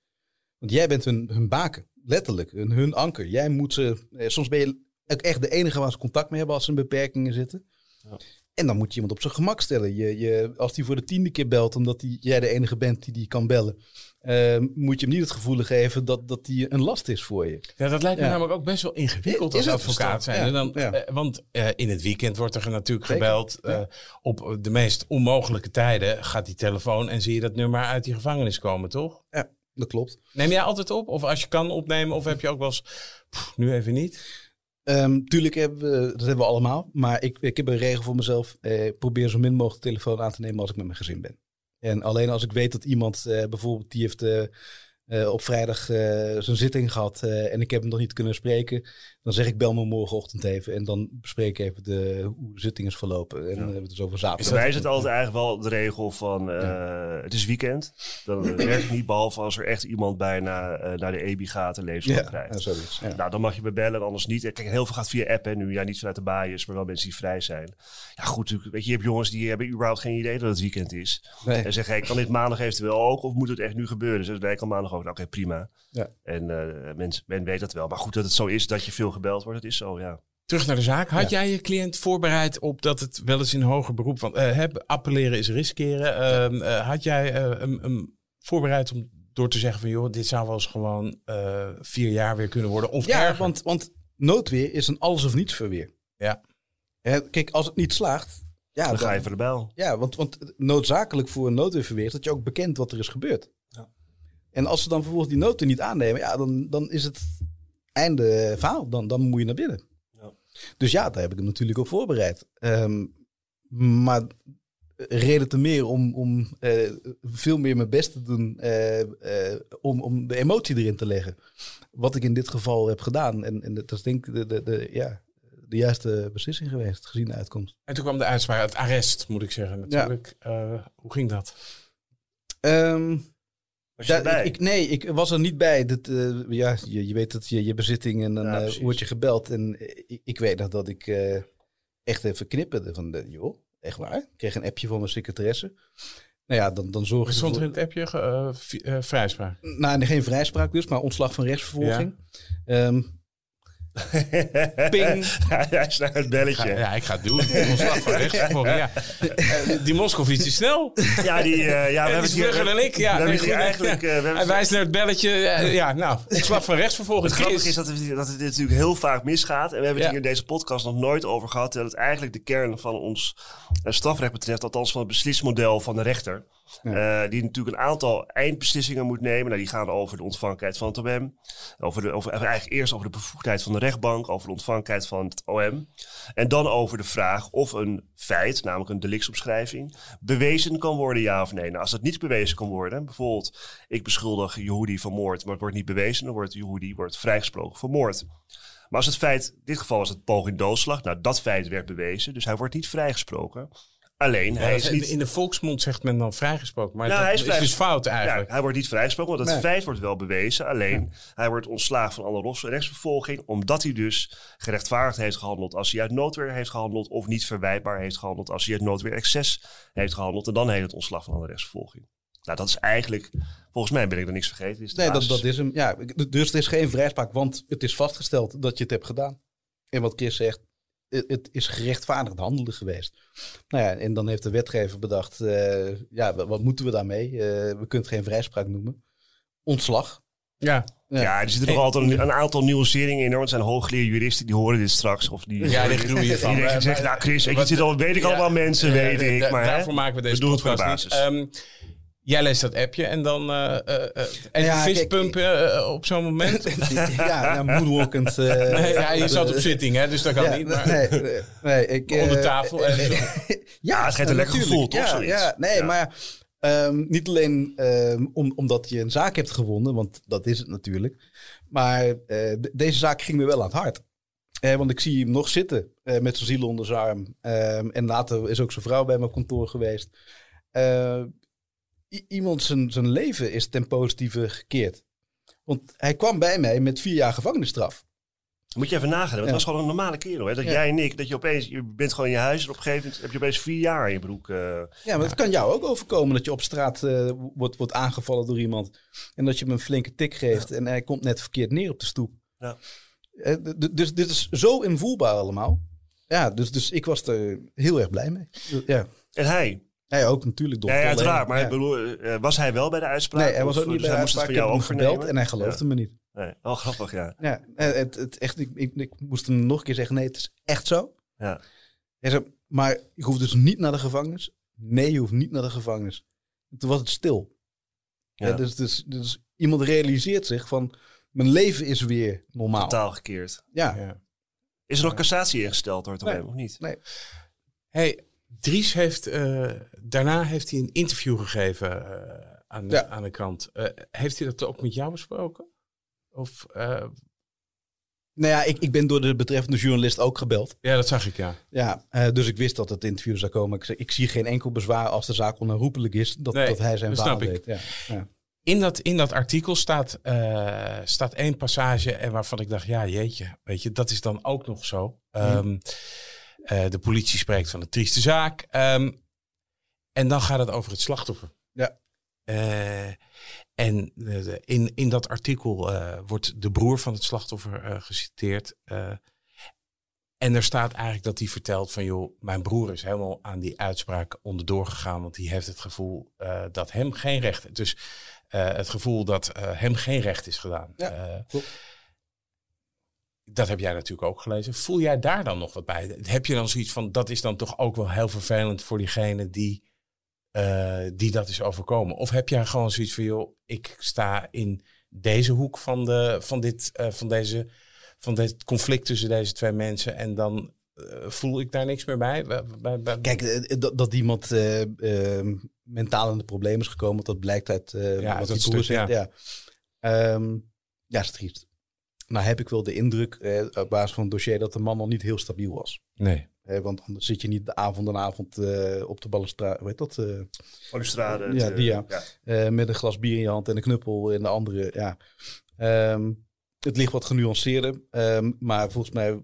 Want jij bent hun, hun baken, letterlijk, hun, hun anker. Jij moet ze, eh, soms ben je ook echt de enige waar ze contact mee hebben als ze in beperkingen zitten. Ja. En dan moet je iemand op zijn gemak stellen. Je, je, als die voor de tiende keer belt, omdat die, jij de enige bent die die kan bellen, eh, moet je hem niet het gevoel geven dat, dat die een last is voor je. Ja, dat lijkt me Ja. namelijk ook best wel ingewikkeld als advocaat zijn. Ja, dan, ja. eh, want eh, in het weekend wordt er natuurlijk Zeker, gebeld. eh, op de meest onmogelijke tijden gaat die telefoon en zie je dat nummer uit die gevangenis komen, toch? Ja, dat klopt. Neem jij altijd op? Of als je kan opnemen? Of heb je ook wel eens, "Pff, nu even niet? Ehm, tuurlijk hebben we, dat hebben we allemaal. Maar ik, ik heb een regel voor mezelf. Probeer zo min mogelijk de telefoon aan te nemen als ik met mijn gezin ben. En alleen als ik weet dat iemand eh, bijvoorbeeld die heeft eh, op vrijdag eh, zijn zitting gehad eh, en ik heb hem nog niet kunnen spreken, dan zeg ik bel me morgenochtend even en dan bespreek ik even de, hoe de zitting is verlopen. En dan hebben we het dus over zaterdag. Mij is het altijd eigenlijk wel de regel van het is weekend. Dan werkt het niet, behalve als er echt iemand bijna naar de EBI gaat en leefslag ja, krijgt. ja, zoiets. Ja. Nou, dan mag je me bellen, anders niet. Kijk, heel veel gaat via app en nu. Ja, niet vanuit de baaiers, maar wel mensen die vrij zijn. Ja, goed, weet je, je hebt jongens die hebben überhaupt geen idee dat het weekend is. Nee. En zeggen, hey, kan dit maandag eventueel ook? Of moet het echt nu gebeuren? Dus wij kan maandag ook. Nou, Oké, prima. Ja. En eh mensen, men weet dat wel. Maar goed, dat het zo is dat je veel gebeld wordt, dat is zo, ja. Terug naar de zaak. Had Ja. jij je cliënt voorbereid op dat het wel eens in hoger beroep... Want eh, heb, appelleren is riskeren. Ehm, eh, had jij eh, hem, hem voorbereid om door te zeggen van... joh, dit zou wel eens gewoon eh, vier jaar weer kunnen worden? Of Ja, erger? want, want noodweer is een alles of niets verweer. Ja. Hè, kijk, als het niet slaagt, ja, Dan ga je voor de bel. Ja, want, want noodzakelijk voor een noodweerverweer is dat je ook bekend wat er is gebeurd. En als ze dan vervolgens die noten niet aannemen, ja, dan, dan is het einde verhaal. Dan, dan moet je naar binnen. Ja. Dus ja, daar heb ik hem natuurlijk op voorbereid. Ehm, maar reden te meer om, om eh, veel meer mijn best te doen eh, eh, om, om de emotie erin te leggen. Wat ik in dit geval heb gedaan. En, en dat is denk ik de, de, de, ja, de juiste beslissing geweest, gezien de uitkomst. En toen kwam de uitspraak, het arrest moet ik zeggen natuurlijk. Hoe ging dat? Ehm, Was je Ja, erbij? ik, nee, ik was er niet bij. Dat, eh, ja, je, je weet dat je, je bezitting en dan Ja, eh, word je gebeld. En eh, ik, ik weet nog dat ik eh, echt even knipperde van, de, joh, echt waar? Ik kreeg een appje van mijn secretaresse. Nou ja, dan, dan zorg je stond er in het appje vrijspraak. Nou, geen vrijspraak dus, maar ontslag van rechtsvervolging. Ehm, Ping. Hij is naar het belletje. Ja, ja, ik ga het doen. Ontslag van rechtsvervolging, ja. Eh, Die Moskovits is snel. Ja, die, eh, ja, we hebben hier, en ik. Ja, we hebben hier eigenlijk... ja. eh, we hebben Hij wijst naar het belletje. Ja, nou, ontslag van rechtsvervolging. Het grappige is dat het, dat het natuurlijk heel vaak misgaat. En we hebben het Ja. hier in deze podcast nog nooit over gehad. Dat het eigenlijk de kern van ons strafrecht betreft. Althans van het beslismodel van de rechter. Eh, die natuurlijk een aantal eindbeslissingen moet nemen. Nou, die gaan over de ontvankelijkheid van het OM. Over de, eigenlijk eerst over de bevoegdheid van de rechtbank. Over de ontvankelijkheid van het OM. En dan over de vraag of een feit, namelijk een delictsomschrijving, bewezen kan worden, ja of nee. Nou, als dat niet bewezen kan worden, bijvoorbeeld ik beschuldig Yehudi van moord, maar het wordt niet bewezen, dan wordt Yehudi wordt vrijgesproken voor moord. Maar als het feit, in dit geval was het poging doodslag. Nou, dat feit werd bewezen. Dus hij wordt niet vrijgesproken. Alleen, Ja, hij is niet... In de volksmond zegt men dan vrijgesproken. Maar Nou, dat hij is dus fout Ja, eigenlijk. hij wordt niet vrijgesproken, want het Nee. feit wordt wel bewezen. Alleen, hij wordt ontslagen van alle rechtsvervolging... omdat hij dus gerechtvaardigd heeft gehandeld... als hij uit noodweer heeft gehandeld... of niet verwijtbaar heeft gehandeld... als hij uit noodweer excess heeft gehandeld. En dan heet het ontslag van alle rechtsvervolging. Nou, dat is eigenlijk... Volgens mij ben ik er niks vergeten. Is Nee, dat, basis. dat is hem. Ja, dus het is geen vrijspraak, want het is vastgesteld dat je het hebt gedaan. En wat Chris zegt, het, is gerechtvaardigd handelen geweest. Nou ja, en dan heeft de wetgever bedacht, eh, ja, wa- wat moeten we daarmee? Eh, we kunnen het geen vrijspraak noemen. Ontslag. Ja. Ja. Ja, er zitten nog altijd een, een aantal nuanceringen in. Hoor. Het zijn hooggeleerde juristen die horen dit straks. Of die, Ja, die groeien zeggen, nou Chris, het zit al, weet ik Ja, allemaal mensen, ja, weet ik. Maar hè, daarvoor maken we deze we doen het voor de podcast basis. niet. Ehm, jij leest dat appje en dan eh eh, eh, en Ja, eh, op zo'n moment. ja, ja moonwalkend. eh, Nee, ja, je zat op zitting, hè, dus dat kan ja, niet. Maar nee, nee, nee, ik, eh, onder tafel. En zo. Ja, het geeft een lekker gevoel, toch, Ja, zoiets? ja nee, Ja. maar ehm, niet alleen ehm, om, omdat je een zaak hebt gewonnen, want dat is het natuurlijk. Maar eh, de- deze zaak ging me wel aan het hart. Eh, want ik zie hem nog zitten eh, met zijn ziel onder zijn arm. Ehm, en later is ook zijn vrouw bij mijn kantoor geweest. Eh, iemand zijn, zijn leven is ten positieve gekeerd. Want hij kwam bij mij met vier jaar gevangenisstraf. Moet je even nagaan. want Het Ja. was gewoon een normale kerel. Hè? Dat Ja. jij en ik, dat je opeens, je bent gewoon in je huis en op een gegeven moment heb je opeens vier jaar in je broek. eh. Ja, maar het kan jou ook overkomen dat je op straat eh, wordt, wordt aangevallen door iemand. En dat je hem een flinke tik geeft en hij komt net verkeerd neer op de stoep. Ja. D- dus dit is zo invoelbaar allemaal. Ja, dus, dus ik was er heel erg blij mee. Ja, En hij, hij ook natuurlijk. Dr. ja, ja, uiteraard. Maar Ja. ik bedoel, eh, was hij wel bij de uitspraak? Nee, hij was ook niet dus bij de hij moest het uitspraak. van jou ook gebeld en hij geloofde me niet. Nee. Oh, grappig, ja. Ja, eh, het, het, echt, ik, ik, ik moest hem nog een keer zeggen, nee, het is echt zo. ja. Hij zei, maar je hoeft dus niet naar de gevangenis. Nee, je hoeft niet naar de gevangenis. Toen was het stil. Ja. Ja, dus, dus, dus iemand realiseert zich van, mijn leven is weer normaal. Totaal gekeerd. Ja. Ja. Is er nog cassatie ingesteld door het Nee. Of niet? Nee. Hey, Dries heeft, eh, daarna heeft hij een interview gegeven eh, aan, de, Ja. aan de krant. Eh, heeft hij dat ook met jou besproken? Of, Nou ja, ik, ik ben door de betreffende journalist ook gebeld. ja, dat zag ik, ja. Ja, dus ik wist dat het interview zou komen. Ik, ik zie geen enkel bezwaar als de zaak onherroepelijk is dat, Nee, dat hij zijn dat verhaal weet. Ja. Ja. In dat, in dat artikel staat, staat één passage en waarvan ik dacht, ja jeetje, weet je, dat is dan ook nog zo. Ehm, eh, de politie spreekt van een trieste zaak. Ehm, en dan gaat het over het slachtoffer. Ja. Eh, en de- in, in dat artikel eh, wordt de broer van het slachtoffer eh, geciteerd. eh, en er staat eigenlijk dat hij vertelt van, joh, mijn broer is helemaal aan die uitspraak onderdoor gegaan, want die heeft het gevoel eh, dat hem geen recht, dus eh, het gevoel dat eh, hem geen recht is gedaan. Ja, Eh, klopt. Dat heb jij natuurlijk ook gelezen. Voel jij daar dan nog wat bij? Heb je dan zoiets van, dat is dan toch ook wel heel vervelend voor diegene die, eh, die dat is overkomen? Of heb jij gewoon zoiets van, joh, ik sta in deze hoek van, de, van, dit, eh, van, deze, van dit conflict tussen deze twee mensen en dan eh, voel ik daar niks meer bij? Bij- bij- bij- Kijk, dat, dat iemand mentaal in de problemen is gekomen, dat blijkt uit Ja, wat dat stuk, zegt. Ja, ja is triest. Nou heb ik wel de indruk, eh, op basis van het dossier, dat de man nog niet heel stabiel was. Nee. Eh, want anders zit je niet de avond en avond eh, op de balustrade, weet dat, eh, Balustrade. Ja, eh, die ja. eh, met een glas bier in je hand en een knuppel in de andere. Ja. Ehm, het ligt wat genuanceerder, ehm, maar volgens mij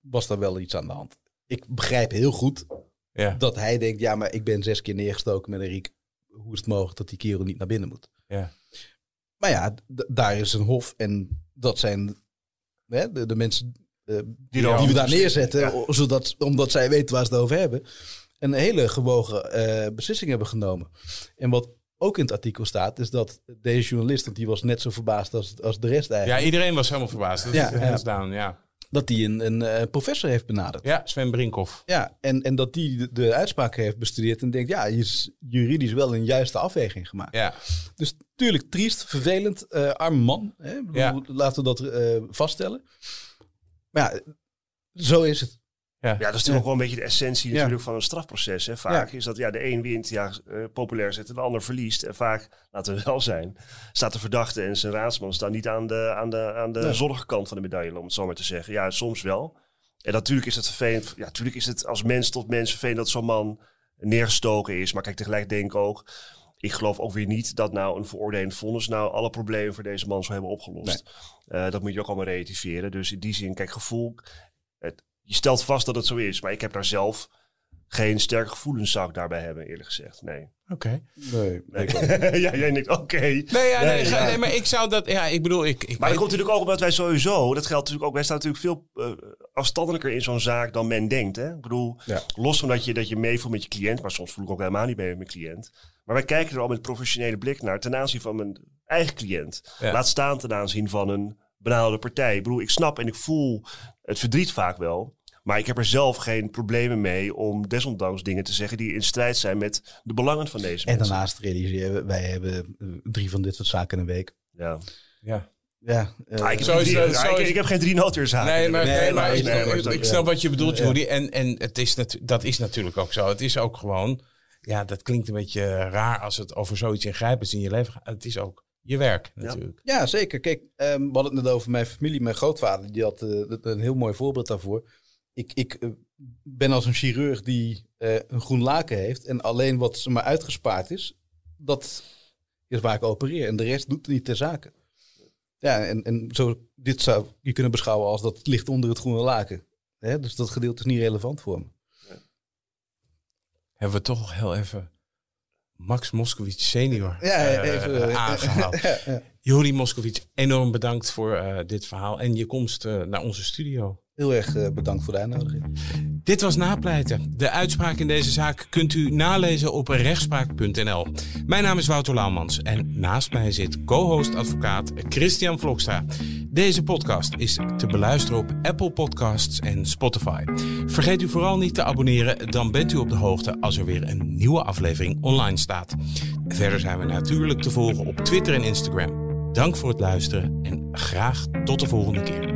was daar wel iets aan de hand. Ik begrijp heel goed Ja. dat hij denkt, ja, maar ik ben zes keer neergestoken met een riek. Hoe is het mogelijk dat die kerel niet naar binnen moet? Ja. Maar ja, daar is een hof en dat zijn hè, de, de mensen eh, die, we daar neerzetten, Ja. zodat, omdat zij weten waar ze het over hebben, een hele gewogen eh, beslissing hebben genomen. En wat ook in het artikel staat, is dat deze journalist, want die was net zo verbaasd als, als de rest ja, eigenlijk, iedereen was helemaal verbaasd. Dat Ja, is ja. down, ja. Dat die een, een eh, professor heeft benaderd. Ja, Sven Brinkhoff. Ja, en, en dat die de, de uitspraak heeft bestudeerd en denkt, ja, hier is juridisch wel een juiste afweging gemaakt. Ja. Dus tuurlijk triest, vervelend, eh arm man. Hè? Ja. Laten we dat eh, vaststellen. Maar ja, zo is het. Ja. Ja, dat is natuurlijk ook wel een beetje de essentie Ja. natuurlijk van een strafproces. Hè. Vaak is dat ja, de een wint, ja, eh, populair zet, en de ander verliest. En vaak, laten we wel zijn, staat de verdachte en zijn raadsman staan niet aan de, aan de, aan de Nee. zonnige kant van de medaille, om het zo maar te zeggen. Ja, soms wel. En natuurlijk is het vervelend. Ja, natuurlijk is het als mens tot mens vervelend dat zo'n man neergestoken is. Maar kijk, tegelijk denk ik ook, ik geloof ook weer niet dat nou een veroordelend vonnis nou alle problemen voor deze man zou hebben opgelost. Eh, dat moet je ook allemaal relativeren. Dus in die zin, kijk, gevoel. Het, je stelt vast dat het zo is, maar ik heb daar zelf geen sterke gevoelens zou ik daarbij hebben, eerlijk gezegd. Nee. Oké. Nee, nee. ja, jij denkt, oké. Nee, ja, nee, Nee, ga- ja. nee, maar ik zou dat... Ja, ik bedoel, ik... ik Maar dat komt natuurlijk ook omdat wij sowieso, dat geldt natuurlijk ook, wij staan natuurlijk veel eh, afstandelijker in zo'n zaak dan men denkt. Hè? Ik bedoel, Ja. los van dat je, dat je meevoelt met je cliënt, maar soms voel ik ook helemaal niet mee met mijn cliënt. Maar wij kijken er al met professionele blik naar ten aanzien van mijn eigen cliënt. Ja. Laat staan ten aanzien van een benaderde partij. Ik bedoel, ik snap en ik voel het verdriet vaak wel. Maar ik heb er zelf geen problemen mee om desondanks dingen te zeggen die in strijd zijn met de belangen van deze En mensen. daarnaast realiseren wij hebben eh, drie van dit soort zaken in een week. Ja. Ja. Ja, eh, Ah, ik, heb drie- het- zo ik, heb geen drie noodweerzaken. Nee, maar, Nee, nee, maar ik, snap wat je bedoelt, Ja. Rudy. En, en het is dat is natuurlijk ook zo. Het is ook gewoon... Ja, dat klinkt een beetje raar als het over zoiets ingrijpends in je leven gaat. Het is ook je werk natuurlijk. Ja, zeker. Kijk, ehm, we hadden het net over mijn familie. Mijn grootvader, die had eh, een heel mooi voorbeeld daarvoor. Ik, ik eh, ben als een chirurg die eh, een groen laken heeft en alleen wat ze maar uitgespaard is, dat is waar ik opereer. En de rest doet niet ter zake. Ja, en, en zo, dit zou je kunnen beschouwen als dat ligt onder het groene laken. Hè? Dus dat gedeelte is niet relevant voor me. Hebben we toch heel even Max Moskowitz senior Ja, eh, even eh, aangehaald. ja, ja. Moskowitz, enorm bedankt voor dit verhaal en je komst naar onze studio. Heel erg eh, bedankt voor de uitnodiging. Dit was Napleiten. De uitspraak in deze zaak kunt u nalezen op rechtspraak.nl. Mijn naam is Wouter Laumans en naast mij zit co-host advocaat Christian Vlokstra. Deze podcast is te beluisteren op Apple Podcasts en Spotify. Vergeet u vooral niet te abonneren, dan bent u op de hoogte als er weer een nieuwe aflevering online staat. Verder zijn we natuurlijk te volgen op Twitter en Instagram. Dank voor het luisteren en graag tot de volgende keer.